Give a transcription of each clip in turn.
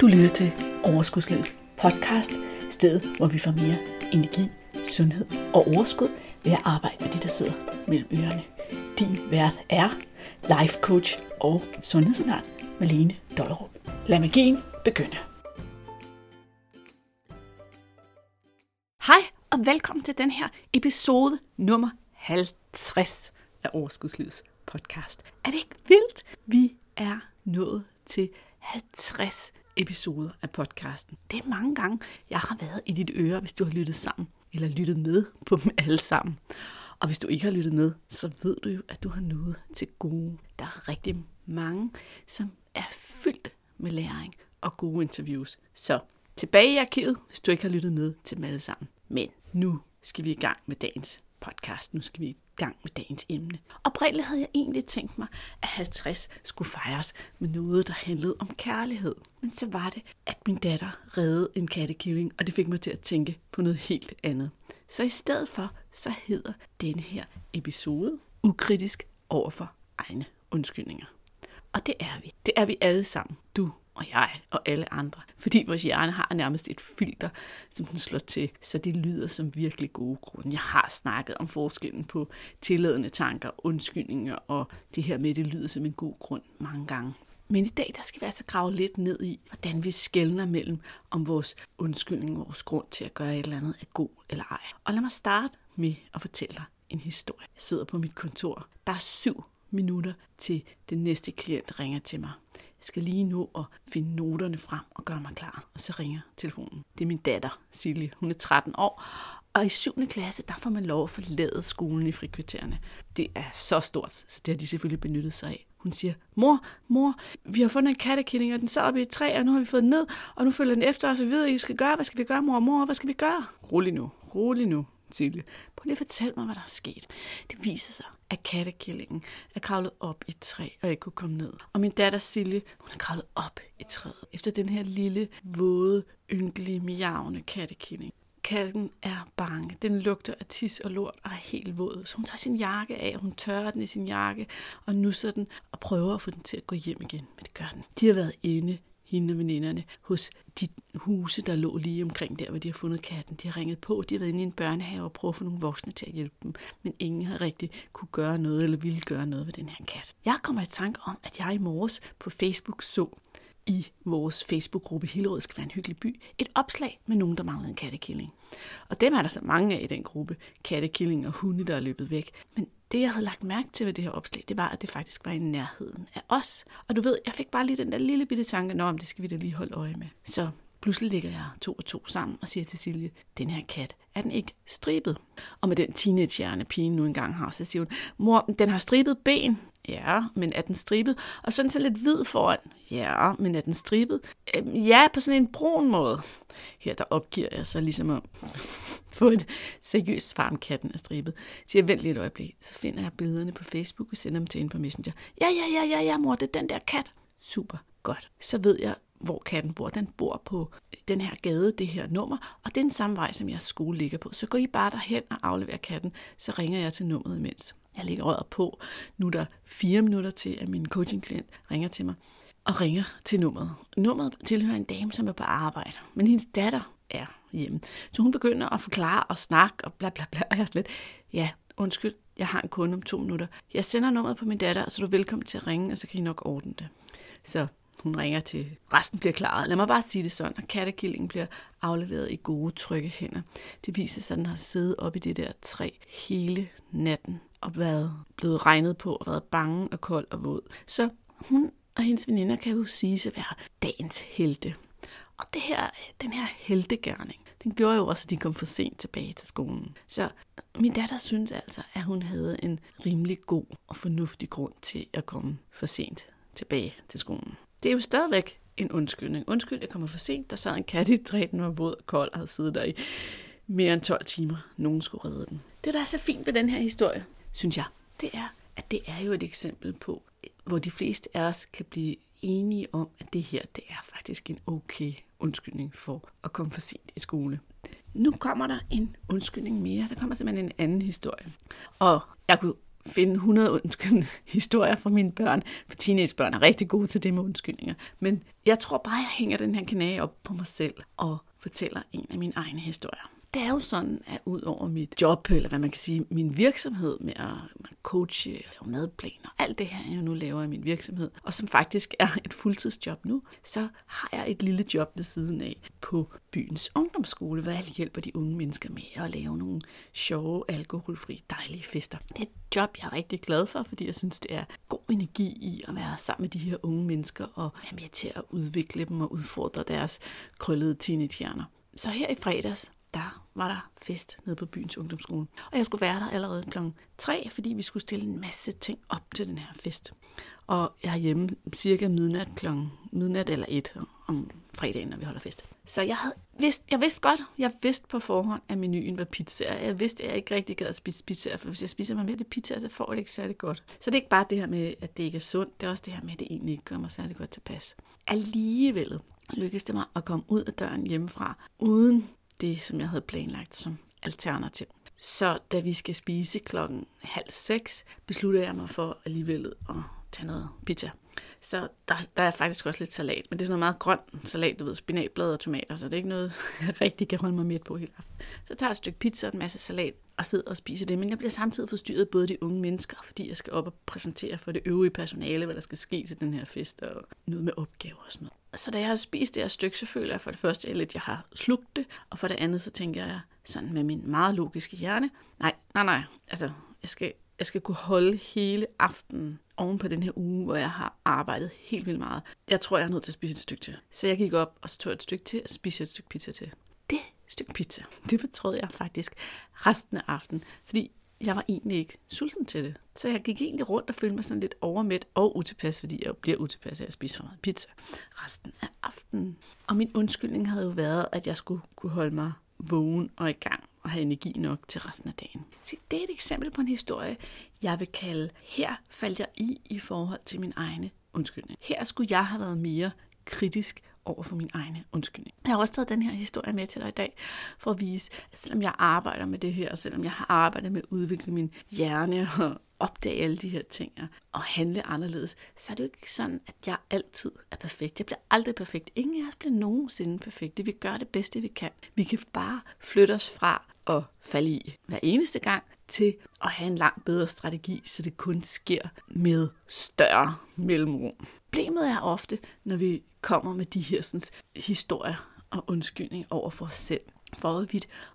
Du lytter til Overskudslivets podcast, stedet hvor vi får mere energi, sundhed og overskud ved at arbejde med de, der sidder mellem ørerne. Din vært er life coach og sundhedsundern Malene Dollerup. Lad magien begynde. Hej og velkommen til den her episode nummer 50 af Overskudslivets podcast. Er det ikke vildt? Vi er nået til 50 episoder af podcasten. Det er mange gange, jeg har været i dit øre, hvis du har lyttet sammen, eller lyttet med på dem alle sammen. Og hvis du ikke har lyttet med, så ved du jo, at du har noget til gode. Der er rigtig mange, som er fyldt med læring og gode interviews. Så tilbage i arkivet, hvis du ikke har lyttet med til dem alle sammen. Men nu skal vi i gang med dagens podcast. Nu skal vi i gang med dagens emne. Oprindeligt havde jeg egentlig tænkt mig, at 50 skulle fejres med noget, der handlede om kærlighed. Men så var det, at min datter reddede en kattekilling, og det fik mig til at tænke på noget helt andet. Så i stedet for, så hedder denne her episode ukritisk overfor egne undskyldninger. Og det er vi. Det er vi alle sammen. Du og jeg og alle andre. Fordi vores hjerne har nærmest et filter, som den slår til, så det lyder som virkelig gode grunde. Jeg har snakket om forskellen på tilladende tanker, undskyldninger og det her med, at det lyder som en god grund mange gange. Men i dag der skal vi altså grave lidt ned i, hvordan vi skældner mellem, om vores undskyldning, vores grund til at gøre et eller andet er god eller ej. Og lad mig starte med at fortælle dig en historie. Jeg sidder på mit kontor. Der er syv minutter til den næste klient ringer til mig. Jeg skal lige nu og finde noterne frem og gøre mig klar. Og så ringer telefonen. Det er min datter, Silje. Hun er 13 år. Og i 7. klasse, der får man lov at forlade skolen i frikvartererne. Det er så stort, så det har de selvfølgelig benyttet sig af. Hun siger, mor, mor, vi har fundet en kattekilling, og den sad oppe i et træ, og nu har vi fået den ned, og nu følger den efter os, og vi ved, hvad I skal gøre. Hvad skal vi gøre, mor, mor? Hvad skal vi gøre? Rolig nu, rolig nu, Silje. Prøv lige at fortælle mig, hvad der er sket. Det viser sig, at kattekillingen er kravlet op i et træ og ikke kunne komme ned. Og min datter Silje, hun er kravlet op i træet efter den her lille, våde, ynkelige, miavne kattekilling. Katten er bange. Den lugter af tis og lort og er helt våd. Så hun tager sin jakke af, og hun tørrer den i sin jakke og nusser den og prøver at få den til at gå hjem igen. Men det gør den. De har været inde hende og veninderne, hos de huse, der lå lige omkring der, hvor de har fundet katten. De har ringet på, de har været inde i en børnehave og prøvet at få nogle voksne til at hjælpe dem, men ingen har rigtig kunne gøre noget eller ville gøre noget ved den her kat. Jeg kommer i tanke om, at jeg i morges på Facebook så i vores Facebook-gruppe Hillerød skal være en hyggelig by, et opslag med nogen, der manglede en kattekilling. Og dem er der så mange af i den gruppe, kattekilling og hunde, der er løbet væk. Men det, jeg havde lagt mærke til ved det her opslag, det var, at det faktisk var i nærheden af os. Og du ved, jeg fik bare lige den der lille bitte tanke, nå, om det skal vi da lige holde øje med. Så pludselig ligger jeg to og to sammen og siger til Silje, den her kat, er den ikke stribet? Og med den teenagehjerne pigen nu engang har, så siger hun, mor, den har stribet ben. Ja, men er den stribet? Og sådan så lidt hvid foran. Ja, men er den stribet? Øhm, ja, på sådan en brun måde. Her der opgiver jeg så ligesom at få et seriøst svar om katten er stribet. Så jeg vent lige et øjeblik. Så finder jeg billederne på Facebook og sender dem til en på Messenger. Ja, ja, ja, ja, ja, mor, det er den der kat. Super, godt. Så ved jeg, hvor katten bor. Den bor på øh, den her gade, det her nummer, og det er den samme vej, som jeres skole ligger på. Så går I bare derhen og afleverer katten, så ringer jeg til nummeret imens. Jeg ligger røret på. Nu er der fire minutter til, at min coachingklient ringer til mig og ringer til nummeret. Nummeret tilhører en dame, som er på arbejde, men hendes datter er hjemme. Så hun begynder at forklare og snakke og bla bla bla, og jeg er slet, ja, undskyld, jeg har en kunde om to minutter. Jeg sender nummeret på min datter, så du er velkommen til at ringe, og så kan I nok ordne det. Så hun ringer til, resten bliver klaret. Lad mig bare sige det sådan, at kattekillingen bliver afleveret i gode, trygge hænder. Det viser sig, at den har siddet op i det der træ hele natten og været blevet regnet på og været bange og kold og våd. Så hun og hendes veninder kan jo sige at være dagens helte. Og det her, den her heltegærning, den gjorde jo også, at de kom for sent tilbage til skolen. Så min datter synes altså, at hun havde en rimelig god og fornuftig grund til at komme for sent tilbage til skolen. Det er jo stadigvæk en undskyldning. Undskyld, jeg kommer for sent. Der sad en kat i træet, den var våd og kold og havde siddet der i mere end 12 timer. Nogen skulle redde den. Det, der er så fint ved den her historie, synes jeg, det er, at det er jo et eksempel på, hvor de fleste af os kan blive enige om, at det her, det er faktisk en okay undskyldning for at komme for sent i skole. Nu kommer der en undskyldning mere. Der kommer simpelthen en anden historie. Og jeg kunne finde 100 undskyldende historier fra mine børn, for teenagebørn er rigtig gode til det med undskyldninger. Men jeg tror bare, jeg hænger den her kanage op på mig selv og fortæller en af mine egne historier det er jo sådan, at ud over mit job, eller hvad man kan sige, min virksomhed med at coache, lave madplaner, alt det her, jeg nu laver i min virksomhed, og som faktisk er et fuldtidsjob nu, så har jeg et lille job ved siden af på byens ungdomsskole, hvor jeg hjælper de unge mennesker med at lave nogle sjove, alkoholfri, dejlige fester. Det er et job, jeg er rigtig glad for, fordi jeg synes, det er god energi i at være sammen med de her unge mennesker og være med til at udvikle dem og udfordre deres krøllede teenagehjerner. Så her i fredags, der var der fest nede på byens ungdomsskole. Og jeg skulle være der allerede kl. 3, fordi vi skulle stille en masse ting op til den her fest. Og jeg er hjemme cirka midnat kl. midnat eller 1 om fredagen, når vi holder fest. Så jeg havde vidst, jeg vidste godt, jeg vidste på forhånd, at menuen var pizza. Jeg vidste, at jeg ikke rigtig gad at spise pizza, for hvis jeg spiser mig mere det pizza, så får jeg det ikke særlig godt. Så det er ikke bare det her med, at det ikke er sundt, det er også det her med, at det egentlig ikke gør mig særlig godt tilpas. Alligevel lykkedes det mig at komme ud af døren hjemmefra, uden det, som jeg havde planlagt som alternativ. Så da vi skal spise klokken halv seks, beslutter jeg mig for alligevel at tage noget pizza. Så der, der er faktisk også lidt salat, men det er sådan noget meget grøn salat, du ved, spinatblad og tomater, så det er ikke noget, jeg rigtig kan holde mig midt på hele aften. Så tager et stykke pizza og en masse salat og sidder og spiser det, men jeg bliver samtidig forstyrret af både de unge mennesker, fordi jeg skal op og præsentere for det øvrige personale, hvad der skal ske til den her fest, og noget med opgaver og sådan noget. Så da jeg har spist det her stykke, så føler jeg for det første, at jeg har slugt det, og for det andet, så tænker jeg sådan med min meget logiske hjerne, nej, nej, nej, altså, jeg skal, jeg skal kunne holde hele aftenen oven på den her uge, hvor jeg har arbejdet helt vildt meget. Jeg tror, jeg er nødt til at spise et stykke til. Så jeg gik op, og så tog jeg et stykke til, og spiste et stykke pizza til. Stykke pizza, det fortrød jeg faktisk resten af aftenen, fordi jeg var egentlig ikke sulten til det. Så jeg gik egentlig rundt og følte mig sådan lidt overmæt og utilpas, fordi jeg bliver utilpas af at spise for meget pizza resten af aftenen. Og min undskyldning havde jo været, at jeg skulle kunne holde mig vågen og i gang og have energi nok til resten af dagen. Så det er et eksempel på en historie, jeg vil kalde, her faldt jeg i i forhold til min egne undskyldning. Her skulle jeg have været mere kritisk over for min egne undskyldning. Jeg har også taget den her historie med til dig i dag, for at vise, at selvom jeg arbejder med det her, og selvom jeg har arbejdet med at udvikle min hjerne og opdage alle de her ting og handle anderledes, så er det jo ikke sådan, at jeg altid er perfekt. Jeg bliver aldrig perfekt. Ingen af os bliver nogensinde perfekte. Vi gør det bedste, vi kan. Vi kan bare flytte os fra at falde i hver eneste gang, til at have en langt bedre strategi, så det kun sker med større mellemrum. Problemet er ofte, når vi kommer med de her sådan, historier og undskyldning over for os selv, for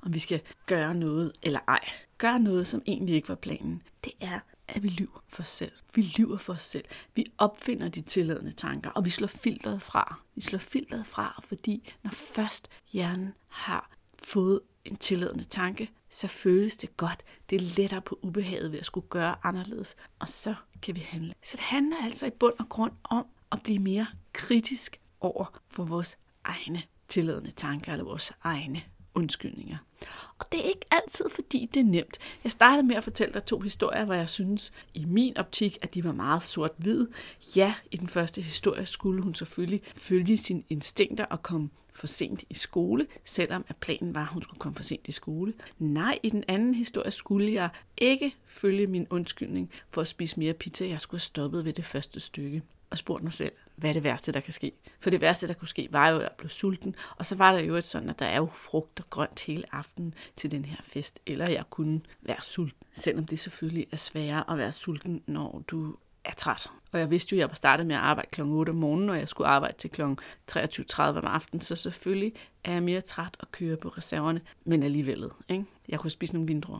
om vi skal gøre noget eller ej. Gøre noget, som egentlig ikke var planen. Det er, at vi lyver for os selv. Vi lyver for os selv. Vi opfinder de tilladende tanker, og vi slår filteret fra. Vi slår filteret fra, fordi når først hjernen har fået en tilladende tanke, så føles det godt. Det er lettere på ubehaget ved at skulle gøre anderledes, og så kan vi handle. Så det handler altså i bund og grund om at blive mere kritisk over for vores egne tilladende tanker eller vores egne undskyldninger. Og det er ikke altid, fordi det er nemt. Jeg startede med at fortælle dig to historier, hvor jeg synes i min optik, at de var meget sort-hvid. Ja, i den første historie skulle hun selvfølgelig følge sine instinkter og komme for sent i skole, selvom at planen var, at hun skulle komme for sent i skole. Nej, i den anden historie skulle jeg ikke følge min undskyldning for at spise mere pizza. Jeg skulle have stoppet ved det første stykke og spurgt mig selv, hvad er det værste, der kan ske? For det værste, der kunne ske, var jo, at jeg blev sulten. Og så var der jo et sådan, at der er jo frugt og grønt hele aftenen til den her fest. Eller jeg kunne være sulten. Selvom det selvfølgelig er sværere at være sulten, når du er træt. Og jeg vidste jo, at jeg var startet med at arbejde kl. 8 om morgenen, og jeg skulle arbejde til kl. 23.30 om aftenen, så selvfølgelig er jeg mere træt og kører på reserverne, men alligevel. Ikke? Jeg kunne spise nogle vindruer.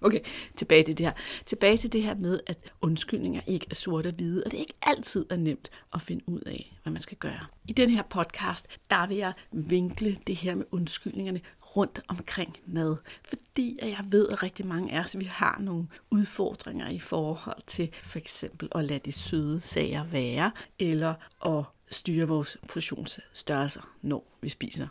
Okay, tilbage til det her. Tilbage til det her med, at undskyldninger ikke er sort og hvide, og det ikke altid er nemt at finde ud af, hvad man skal gøre. I den her podcast, der vil jeg vinkle det her med undskyldningerne rundt omkring mad. Fordi jeg ved, at rigtig mange af os, vi har nogle udfordringer i forhold til for eksempel at lade de søde sager være, eller at styre vores portionsstørrelser, når vi spiser.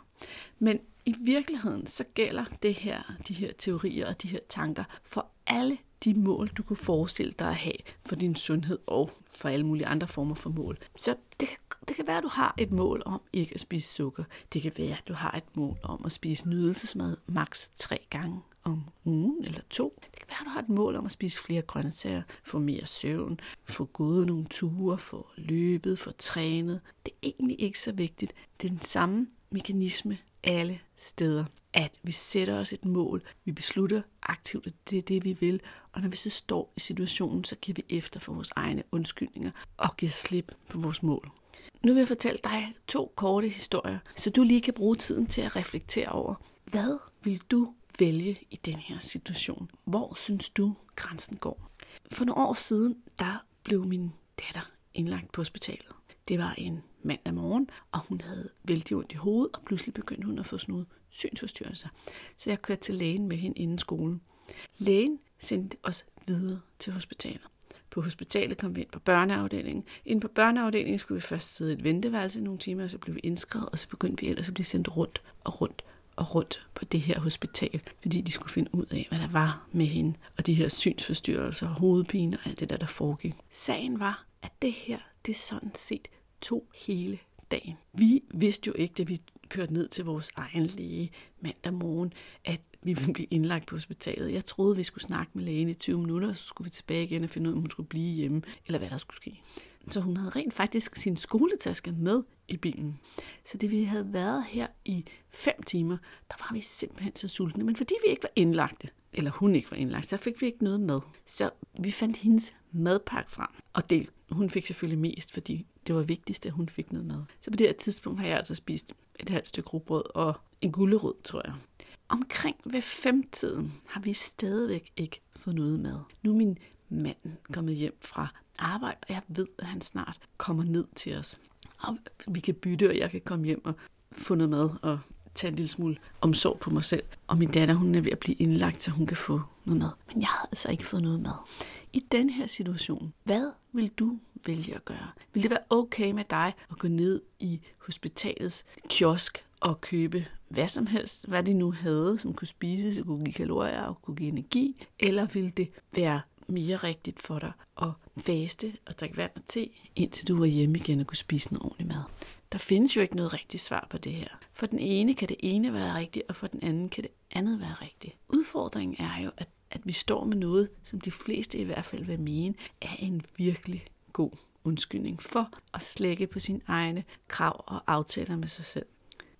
Men i virkeligheden så gælder det her, de her teorier og de her tanker for alle de mål, du kunne forestille dig at have for din sundhed og for alle mulige andre former for mål. Så det kan, det kan være, at du har et mål om ikke at spise sukker. Det kan være, at du har et mål om at spise nydelsesmad maks tre gange om ugen eller to. Være, at du har et mål om at spise flere grøntsager, få mere søvn, få gået nogle ture, få løbet, få trænet. Det er egentlig ikke så vigtigt. Det er den samme mekanisme alle steder, at vi sætter os et mål, vi beslutter aktivt, at det er det, vi vil, og når vi så står i situationen, så giver vi efter for vores egne undskyldninger og giver slip på vores mål. Nu vil jeg fortælle dig to korte historier, så du lige kan bruge tiden til at reflektere over, hvad vil du vælge i den her situation? Hvor synes du, grænsen går? For nogle år siden, der blev min datter indlagt på hospitalet. Det var en mandag morgen, og hun havde vældig ondt i hovedet, og pludselig begyndte hun at få sådan noget synsforstyrrelser. Så jeg kørte til lægen med hende inden skolen. Lægen sendte os videre til hospitalet. På hospitalet kom vi ind på børneafdelingen. Inden på børneafdelingen skulle vi først sidde i et venteværelse i nogle timer, og så blev vi indskrevet, og så begyndte vi ellers at blive sendt rundt og rundt og rundt på det her hospital, fordi de skulle finde ud af, hvad der var med hende, og de her synsforstyrrelser og hovedpine og alt det der, der foregik. Sagen var, at det her, det sådan set tog hele dagen. Vi vidste jo ikke, da vi kørte ned til vores egen læge mandag morgen, at vi ville blive indlagt på hospitalet. Jeg troede, vi skulle snakke med lægen i 20 minutter, så skulle vi tilbage igen og finde ud af, om hun skulle blive hjemme, eller hvad der skulle ske. Så hun havde rent faktisk sin skoletaske med i bilen. Så det vi havde været her i fem timer, der var vi simpelthen så sultne. Men fordi vi ikke var indlagte, eller hun ikke var indlagt, så fik vi ikke noget med. Så vi fandt hendes madpakke frem, og det, hun fik selvfølgelig mest, fordi det var vigtigst, at hun fik noget mad. Så på det her tidspunkt har jeg altså spist et halvt stykke rugbrød og en gullerod, tror jeg. Omkring ved femtiden har vi stadigvæk ikke fået noget mad. Nu er min manden kommet hjem fra arbejde, og jeg ved, at han snart kommer ned til os. Og vi kan bytte, og jeg kan komme hjem og få noget mad og tage en lille smule omsorg på mig selv. Og min datter, hun er ved at blive indlagt, så hun kan få noget mad. Men jeg har altså ikke fået noget mad. I den her situation, hvad vil du vælge at gøre? Vil det være okay med dig at gå ned i hospitalets kiosk og købe hvad som helst, hvad de nu havde, som kunne spises, kunne give kalorier og kunne give energi? Eller vil det være mere rigtigt for dig at faste og drikke vand og te, indtil du var hjemme igen og kunne spise noget ordentlig mad? Der findes jo ikke noget rigtigt svar på det her. For den ene kan det ene være rigtigt, og for den anden kan det andet være rigtigt. Udfordringen er jo, at, at vi står med noget, som de fleste i hvert fald vil mene, er en virkelig god undskyldning for at slække på sine egne krav og aftaler med sig selv.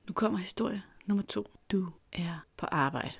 Nu kommer historie nummer to. Du er på arbejde.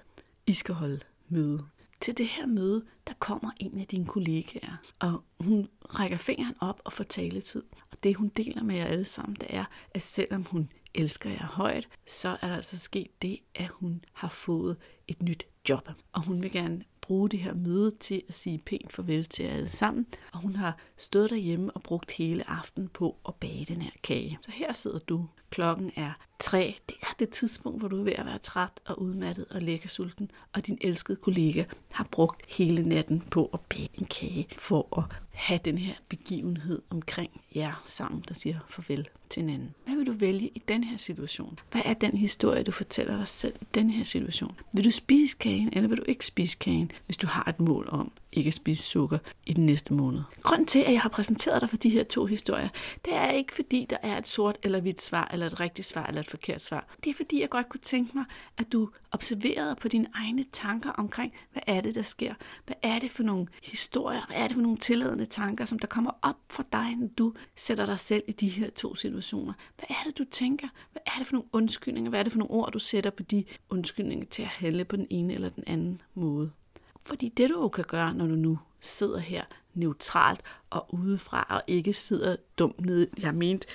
I skal holde møde. Til det her møde, der kommer en af dine kollegaer, og hun rækker fingeren op og får taletid. Og det hun deler med jer alle sammen, det er, at selvom hun elsker jer højt, så er der altså sket det, at hun har fået et nyt job. Og hun vil gerne bruge det her møde til at sige pænt farvel til jer alle sammen. Og hun har stået derhjemme og brugt hele aftenen på at bage den her kage. Så her sidder du. Klokken er tre. Det er det tidspunkt, hvor du er ved at være træt og udmattet og lækker sulten. Og din elskede kollega har brugt hele natten på at bage en kage for at have den her begivenhed omkring jer sammen, der siger farvel til hinanden. Hvad vil du vælge i den her situation? Hvad er den historie, du fortæller dig selv i den her situation? Vil du spise kagen, eller vil du ikke spise kagen, hvis du har et mål om ikke at spise sukker i den næste måned? Grunden til, at jeg har præsenteret dig for de her to historier, det er ikke fordi, der er et sort eller hvidt svar, eller et rigtigt svar, eller et forkert svar. Det er fordi, jeg godt kunne tænke mig, at du observerede på dine egne tanker omkring, hvad er det, der sker? Hvad er det for nogle historier? Hvad er det for nogle tilladende tanker, som der kommer op for dig, når du sætter dig selv i de her to situationer? Hvad er det, du tænker? Hvad er det for nogle undskyldninger? Hvad er det for nogle ord, du sætter på de undskyldninger til at handle på den ene eller den anden måde? Fordi det, du jo kan gøre, når du nu sidder her neutralt og udefra, og ikke sidder dumt nede, jeg mente,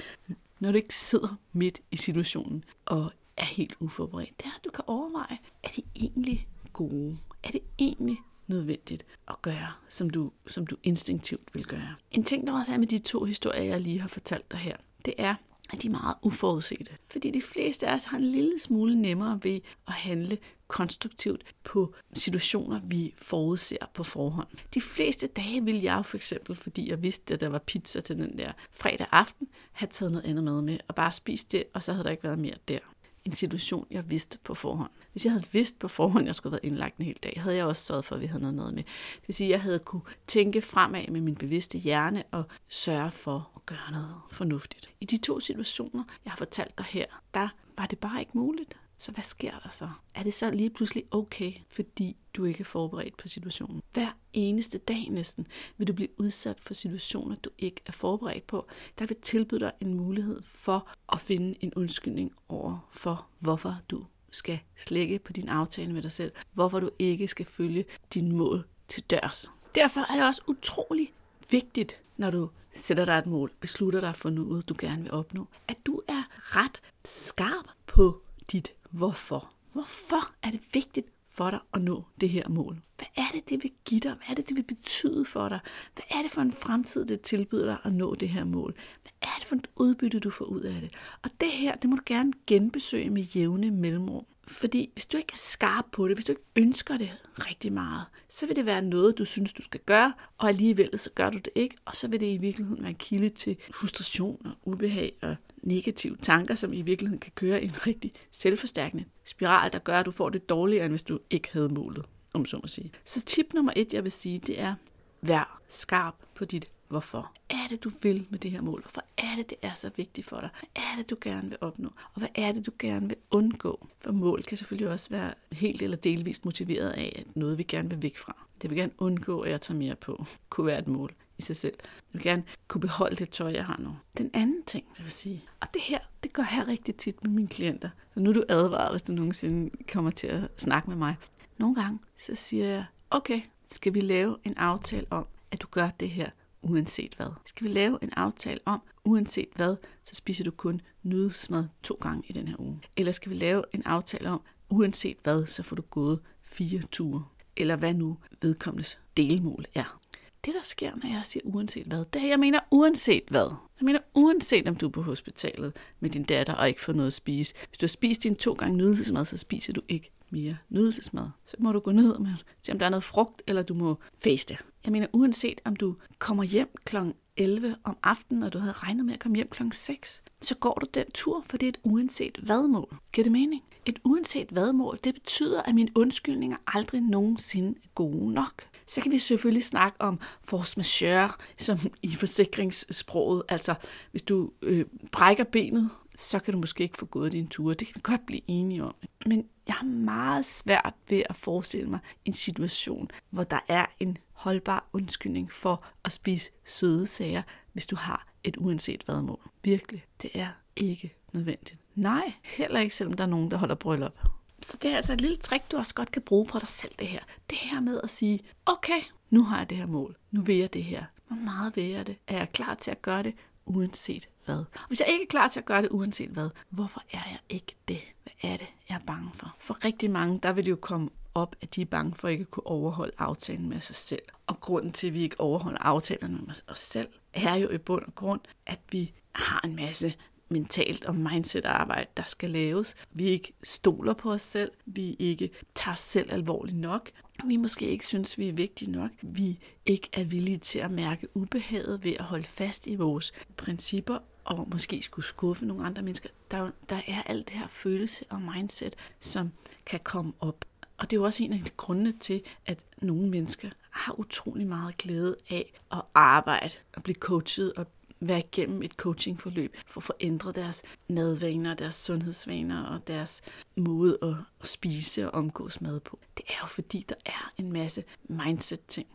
når du ikke sidder midt i situationen og er helt uforberedt, det er, at du kan overveje, er det egentlig gode? Er det egentlig nødvendigt at gøre, som du, som du instinktivt vil gøre? En ting, der også er med de to historier, jeg lige har fortalt dig her, det er, at de er meget uforudsete. Fordi de fleste af os har en lille smule nemmere ved at handle konstruktivt på situationer, vi forudser på forhånd. De fleste dage vil jeg for eksempel, fordi jeg vidste, at der var pizza til den der fredag aften, have taget noget andet med med og bare spist det, og så havde der ikke været mere der en situation, jeg vidste på forhånd. Hvis jeg havde vidst på forhånd, at jeg skulle have været indlagt en hel dag, havde jeg også sørget for, at vi havde noget mad med. Det vil sige, at jeg havde kunne tænke fremad med min bevidste hjerne og sørge for at gøre noget fornuftigt. I de to situationer, jeg har fortalt dig her, der var det bare ikke muligt så hvad sker der så? Er det så lige pludselig okay, fordi du ikke er forberedt på situationen? Hver eneste dag næsten vil du blive udsat for situationer, du ikke er forberedt på. Der vil tilbyde dig en mulighed for at finde en undskyldning over for, hvorfor du skal slække på din aftale med dig selv. Hvorfor du ikke skal følge din mål til dørs. Derfor er det også utrolig vigtigt, når du sætter dig et mål, beslutter dig for noget, du gerne vil opnå, at du er ret skarp på dit hvorfor. Hvorfor er det vigtigt for dig at nå det her mål? Hvad er det, det vil give dig? Hvad er det, det vil betyde for dig? Hvad er det for en fremtid, det tilbyder dig at nå det her mål? Hvad er det for et udbytte, du får ud af det? Og det her, det må du gerne genbesøge med jævne mellemrum. Fordi hvis du ikke er skarp på det, hvis du ikke ønsker det rigtig meget, så vil det være noget, du synes, du skal gøre, og alligevel så gør du det ikke, og så vil det i virkeligheden være en kilde til frustration og ubehag og negative tanker, som i virkeligheden kan køre i en rigtig selvforstærkende spiral, der gør, at du får det dårligere, end hvis du ikke havde målet, om så må sige. Så tip nummer et, jeg vil sige, det er, vær skarp på dit hvorfor. Hvad er det, du vil med det her mål? Hvorfor er det, det er så vigtigt for dig? Hvad er det, du gerne vil opnå? Og hvad er det, du gerne vil undgå? For mål kan selvfølgelig også være helt eller delvist motiveret af at noget, vi gerne vil væk fra. Det vil gerne undgå, at jeg tager mere på. Kunne være et mål sig selv. Jeg vil gerne kunne beholde det tøj, jeg har nu. Den anden ting, jeg vil sige, og det her, det gør jeg rigtig tit med mine klienter. Så nu er du advaret, hvis du nogensinde kommer til at snakke med mig. Nogle gange, så siger jeg, okay, skal vi lave en aftale om, at du gør det her uanset hvad. Skal vi lave en aftale om, uanset hvad, så spiser du kun nydelsmad to gange i den her uge? Eller skal vi lave en aftale om, uanset hvad, så får du gået fire ture? Eller hvad nu vedkommendes delmål er. Det, der sker, når jeg siger uanset hvad, det er, jeg mener uanset hvad. Jeg mener uanset om du er på hospitalet med din datter og ikke får noget at spise. Hvis du har spist din to gange nydelsesmad, så spiser du ikke mere nydelsesmad. Så må du gå ned og se, om der er noget frugt, eller du må faste. Jeg mener, uanset om du kommer hjem kl. 11 om aftenen, og du havde regnet med at komme hjem kl. 6, så går du den tur, for det er et uanset hvad-mål. Giver det mening? Et uanset hvad-mål, det betyder, at mine undskyldninger aldrig nogensinde er gode nok. Så kan vi selvfølgelig snakke om force majeure, som i forsikringssproget. Altså, hvis du øh, brækker benet, så kan du måske ikke få gået din tur. Det kan vi godt blive enige om. Men jeg har meget svært ved at forestille mig en situation, hvor der er en holdbar undskyldning for at spise søde sager, hvis du har et uanset hvad mål. Virkelig, det er ikke nødvendigt. Nej, heller ikke selvom der er nogen, der holder bryllup. Så det er altså et lille trick, du også godt kan bruge på dig selv, det her. Det her med at sige, okay, nu har jeg det her mål. Nu vil jeg det her. Hvor meget vil jeg det? Er jeg klar til at gøre det, uanset hvad? Hvis jeg ikke er klar til at gøre det, uanset hvad, hvorfor er jeg ikke det? Hvad er det, jeg er bange for? For rigtig mange, der vil det jo komme op, at de er bange for ikke at kunne overholde aftalen med sig selv. Og grunden til, at vi ikke overholder aftalerne med os selv, er jo i bund og grund, at vi har en masse mentalt og mindset-arbejde, der skal laves. Vi ikke stoler på os selv. Vi ikke tager os selv alvorligt nok. Vi måske ikke synes, vi er vigtige nok. Vi ikke er villige til at mærke ubehaget ved at holde fast i vores principper og måske skulle skuffe nogle andre mennesker. Der, der er alt det her følelse og mindset, som kan komme op. Og det er jo også en af de grunde til, at nogle mennesker har utrolig meget glæde af at arbejde og blive coachet og være igennem et coachingforløb for at forændre deres madvaner, deres sundhedsvaner og deres måde at, at spise og omgås mad på. Det er jo fordi, der er en masse mindset-ting.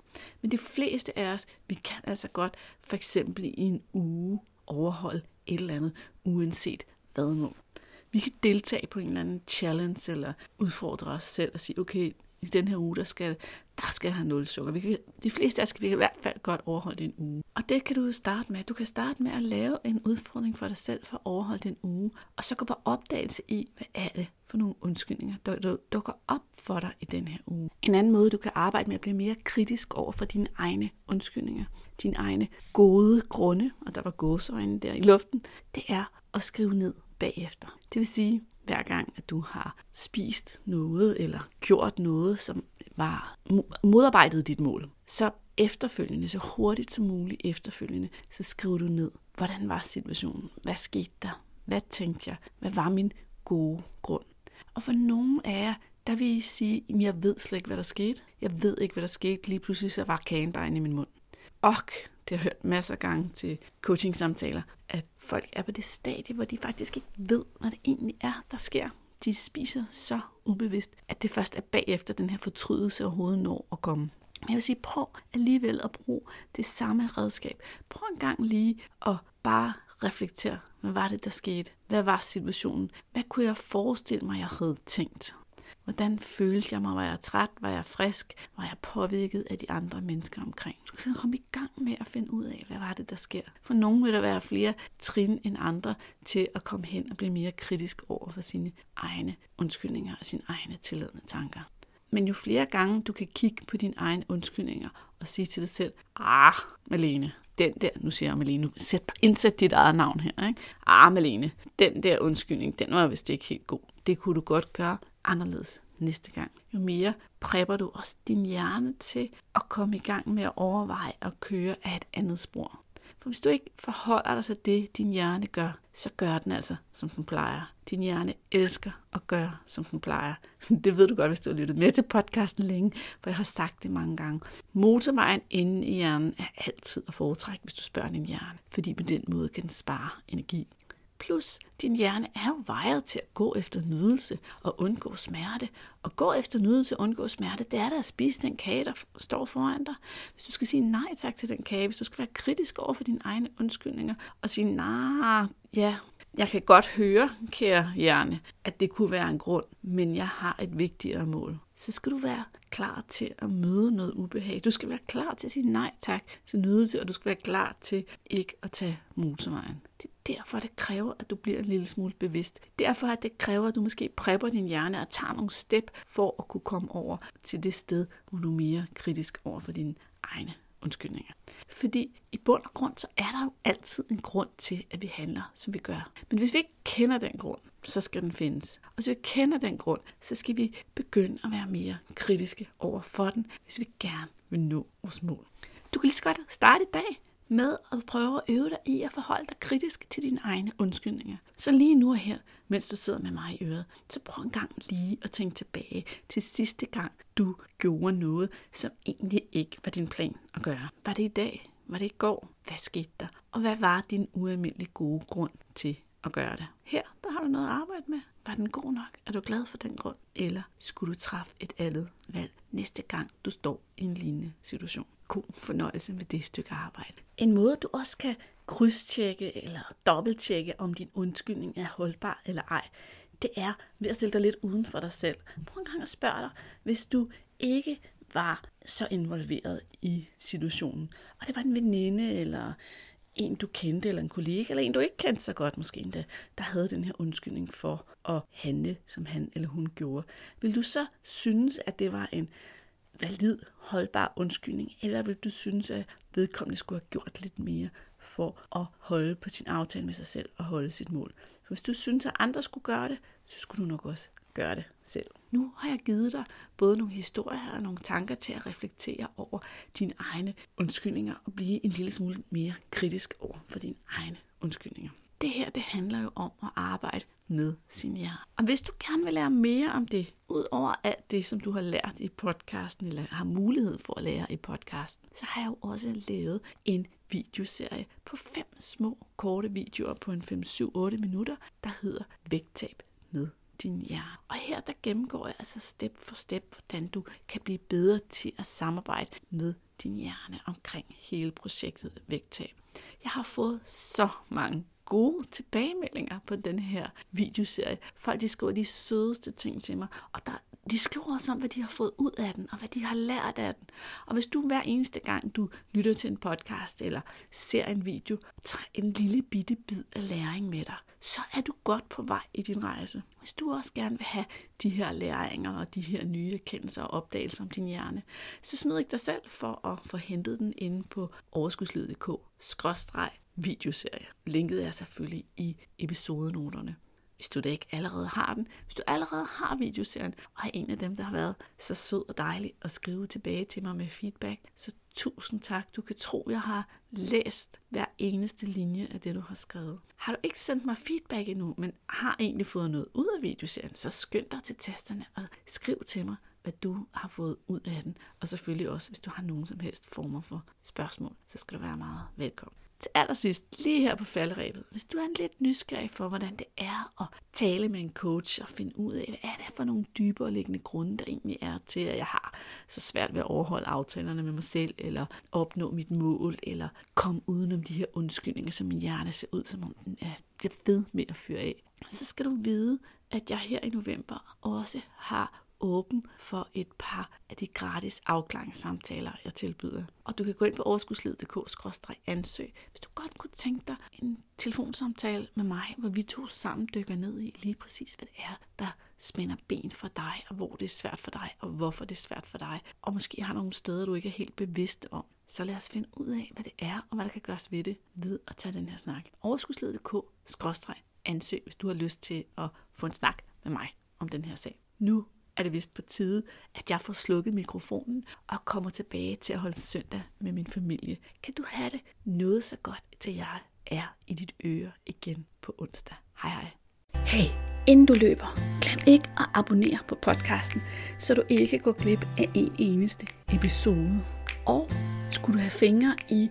Men de fleste af os, vi kan altså godt for eksempel i en uge overholde et eller andet, uanset hvad nu. Vi kan deltage på en eller anden challenge, eller udfordre os selv og sige, okay, i den her uge, der skal, der skal have nul sukker. Vi kan, de fleste af os skal vi i hvert fald godt overholde en uge. Og det kan du jo starte med. Du kan starte med at lave en udfordring for dig selv for at overholde din uge, og så gå på opdagelse i, hvad er det for nogle undskyldninger, der dukker op for dig i den her uge. En anden måde, du kan arbejde med at blive mere kritisk over for dine egne undskyldninger, dine egne gode grunde, og der var gåseøjne der i luften, det er at skrive ned bagefter. Det vil sige, hver gang, at du har spist noget eller gjort noget, som var modarbejdet dit mål, så efterfølgende, så hurtigt som muligt efterfølgende, så skriver du ned, hvordan var situationen? Hvad skete der? Hvad tænkte jeg? Hvad var min gode grund? Og for nogle af jer, der vil I sige, at jeg ved slet ikke, hvad der skete. Jeg ved ikke, hvad der skete. Lige pludselig så var kagen bare inde i min mund. Og det har jeg hørt masser af gange til coaching-samtaler, at folk er på det stadie, hvor de faktisk ikke ved, hvad det egentlig er, der sker. de spiser så ubevidst, at det først er bagefter den her fortrydelse overhovedet når at komme. Jeg vil sige, prøv alligevel at bruge det samme redskab. Prøv en gang lige at bare reflektere. Hvad var det, der skete? Hvad var situationen? Hvad kunne jeg forestille mig, jeg havde tænkt? Hvordan følte jeg mig? Var jeg træt? Var jeg frisk? Var jeg påvirket af de andre mennesker omkring? Du kan komme i gang med at finde ud af, hvad var det, der sker. For nogen vil der være flere trin end andre til at komme hen og blive mere kritisk over for sine egne undskyldninger og sine egne tilladende tanker. Men jo flere gange du kan kigge på dine egne undskyldninger og sige til dig selv, ah, Malene, den der, nu siger jeg Malene, nu sæt, indsæt dit eget navn her, ikke? Ah, Malene, den der undskyldning, den var vist ikke helt god. Det kunne du godt gøre anderledes næste gang. Jo mere prepper du også din hjerne til at komme i gang med at overveje at køre af et andet spor. For hvis du ikke forholder dig til det, din hjerne gør, så gør den altså, som den plejer. Din hjerne elsker at gøre, som den plejer. Det ved du godt, hvis du har lyttet med til podcasten længe, for jeg har sagt det mange gange. Motorvejen inde i hjernen er altid at foretrække, hvis du spørger din hjerne, fordi på den måde kan den spare energi. Plus, din hjerne er jo vejet til at gå efter nydelse og undgå smerte. Og gå efter nydelse og undgå smerte, det er da at spise den kage, der står foran dig. Hvis du skal sige nej tak til den kage, hvis du skal være kritisk over for dine egne undskyldninger og sige nej, ja, jeg kan godt høre, kære hjerne, at det kunne være en grund, men jeg har et vigtigere mål. Så skal du være klar til at møde noget ubehag. Du skal være klar til at sige nej tak til nydelse, og du skal være klar til ikke at tage motorvejen. Det er derfor, det kræver, at du bliver en lille smule bevidst. Derfor, at det kræver, at du måske prepper din hjerne og tager nogle step for at kunne komme over til det sted, hvor du er mere kritisk over for dine egne undskyldninger. Fordi i bund og grund, så er der jo altid en grund til, at vi handler, som vi gør. Men hvis vi ikke kender den grund, så skal den findes. Og hvis vi kender den grund, så skal vi begynde at være mere kritiske over for den, hvis vi gerne vil nå vores mål. Du kan lige så godt starte i dag med at prøve at øve dig i at forholde dig kritisk til dine egne undskyldninger. Så lige nu og her, mens du sidder med mig i øret, så prøv en gang lige at tænke tilbage til sidste gang, du gjorde noget, som egentlig ikke var din plan at gøre. Var det i dag? Var det i går? Hvad skete der? Og hvad var din ualmindelig gode grund til at gøre det? Her, der har du noget at arbejde med. Var den god nok? Er du glad for den grund? Eller skulle du træffe et andet valg næste gang, du står i en lignende situation? God fornøjelse med det stykke arbejde. En måde, du også kan krydstjekke eller dobbelttjekke, om din undskyldning er holdbar eller ej, det er ved at stille dig lidt uden for dig selv. Prøv en gang at spørge dig, hvis du ikke var så involveret i situationen, og det var en veninde eller en, du kendte, eller en kollega, eller en, du ikke kendte så godt måske endda, der havde den her undskyldning for at handle, som han eller hun gjorde. Vil du så synes, at det var en valid, holdbar undskyldning, eller vil du synes, at vedkommende skulle have gjort lidt mere for at holde på sin aftale med sig selv og holde sit mål? Hvis du synes, at andre skulle gøre det, så skulle du nok også gøre det selv. Nu har jeg givet dig både nogle historier og nogle tanker til at reflektere over dine egne undskyldninger og blive en lille smule mere kritisk over for dine egne undskyldninger. Det her det handler jo om at arbejde med sin hjerne. Og hvis du gerne vil lære mere om det, ud over alt det, som du har lært i podcasten, eller har mulighed for at lære i podcasten, så har jeg jo også lavet en videoserie på fem små korte videoer på en 5-7-8 minutter, der hedder Vægttab med din hjerne. Og her der gennemgår jeg altså step for step, hvordan du kan blive bedre til at samarbejde med din hjerne omkring hele projektet vægttab. Jeg har fået så mange gode tilbagemeldinger på den her videoserie. Folk de skriver de sødeste ting til mig, og der, de skriver også om, hvad de har fået ud af den, og hvad de har lært af den. Og hvis du hver eneste gang, du lytter til en podcast eller ser en video, tager en lille bitte bid af læring med dig, så er du godt på vej i din rejse. Hvis du også gerne vil have de her læringer og de her nye erkendelser og opdagelser om din hjerne, så snyd ikke dig selv for at få hentet den inde på overskudslivet.dk videoserie. Linket er selvfølgelig i episodenoterne hvis du da ikke allerede har den. Hvis du allerede har videoserien, og er en af dem, der har været så sød og dejlig at skrive tilbage til mig med feedback, så tusind tak. Du kan tro, jeg har læst hver eneste linje af det, du har skrevet. Har du ikke sendt mig feedback endnu, men har egentlig fået noget ud af videoserien, så skynd dig til tasterne og skriv til mig, hvad du har fået ud af den. Og selvfølgelig også, hvis du har nogen som helst former for spørgsmål, så skal du være meget velkommen til allersidst, lige her på falderæbet, hvis du er en lidt nysgerrig for, hvordan det er at tale med en coach og finde ud af, hvad er det for nogle dybere liggende grunde, der egentlig er til, at jeg har så svært ved at overholde aftalerne med mig selv, eller opnå mit mål, eller komme udenom de her undskyldninger, som min hjerne ser ud, som om den er, bliver fed med at fyre af. Så skal du vide, at jeg her i november også har åben for et par af de gratis afklaringssamtaler, jeg tilbyder. Og du kan gå ind på overskudsled.dk-ansøg, hvis du godt kunne tænke dig en telefonsamtale med mig, hvor vi to sammen dykker ned i lige præcis, hvad det er, der spænder ben for dig, og hvor det er svært for dig, og hvorfor det er svært for dig. Og måske har nogle steder, du ikke er helt bevidst om. Så lad os finde ud af, hvad det er, og hvad der kan gøres ved det, ved at tage den her snak. Overskudsled.dk-ansøg, hvis du har lyst til at få en snak med mig om den her sag. Nu er det vist på tide, at jeg får slukket mikrofonen og kommer tilbage til at holde søndag med min familie. Kan du have det noget så godt, til jeg er i dit øre igen på onsdag. Hej hej. Hey, inden du løber, glem ikke at abonnere på podcasten, så du ikke går glip af en eneste episode. Og skulle du have fingre i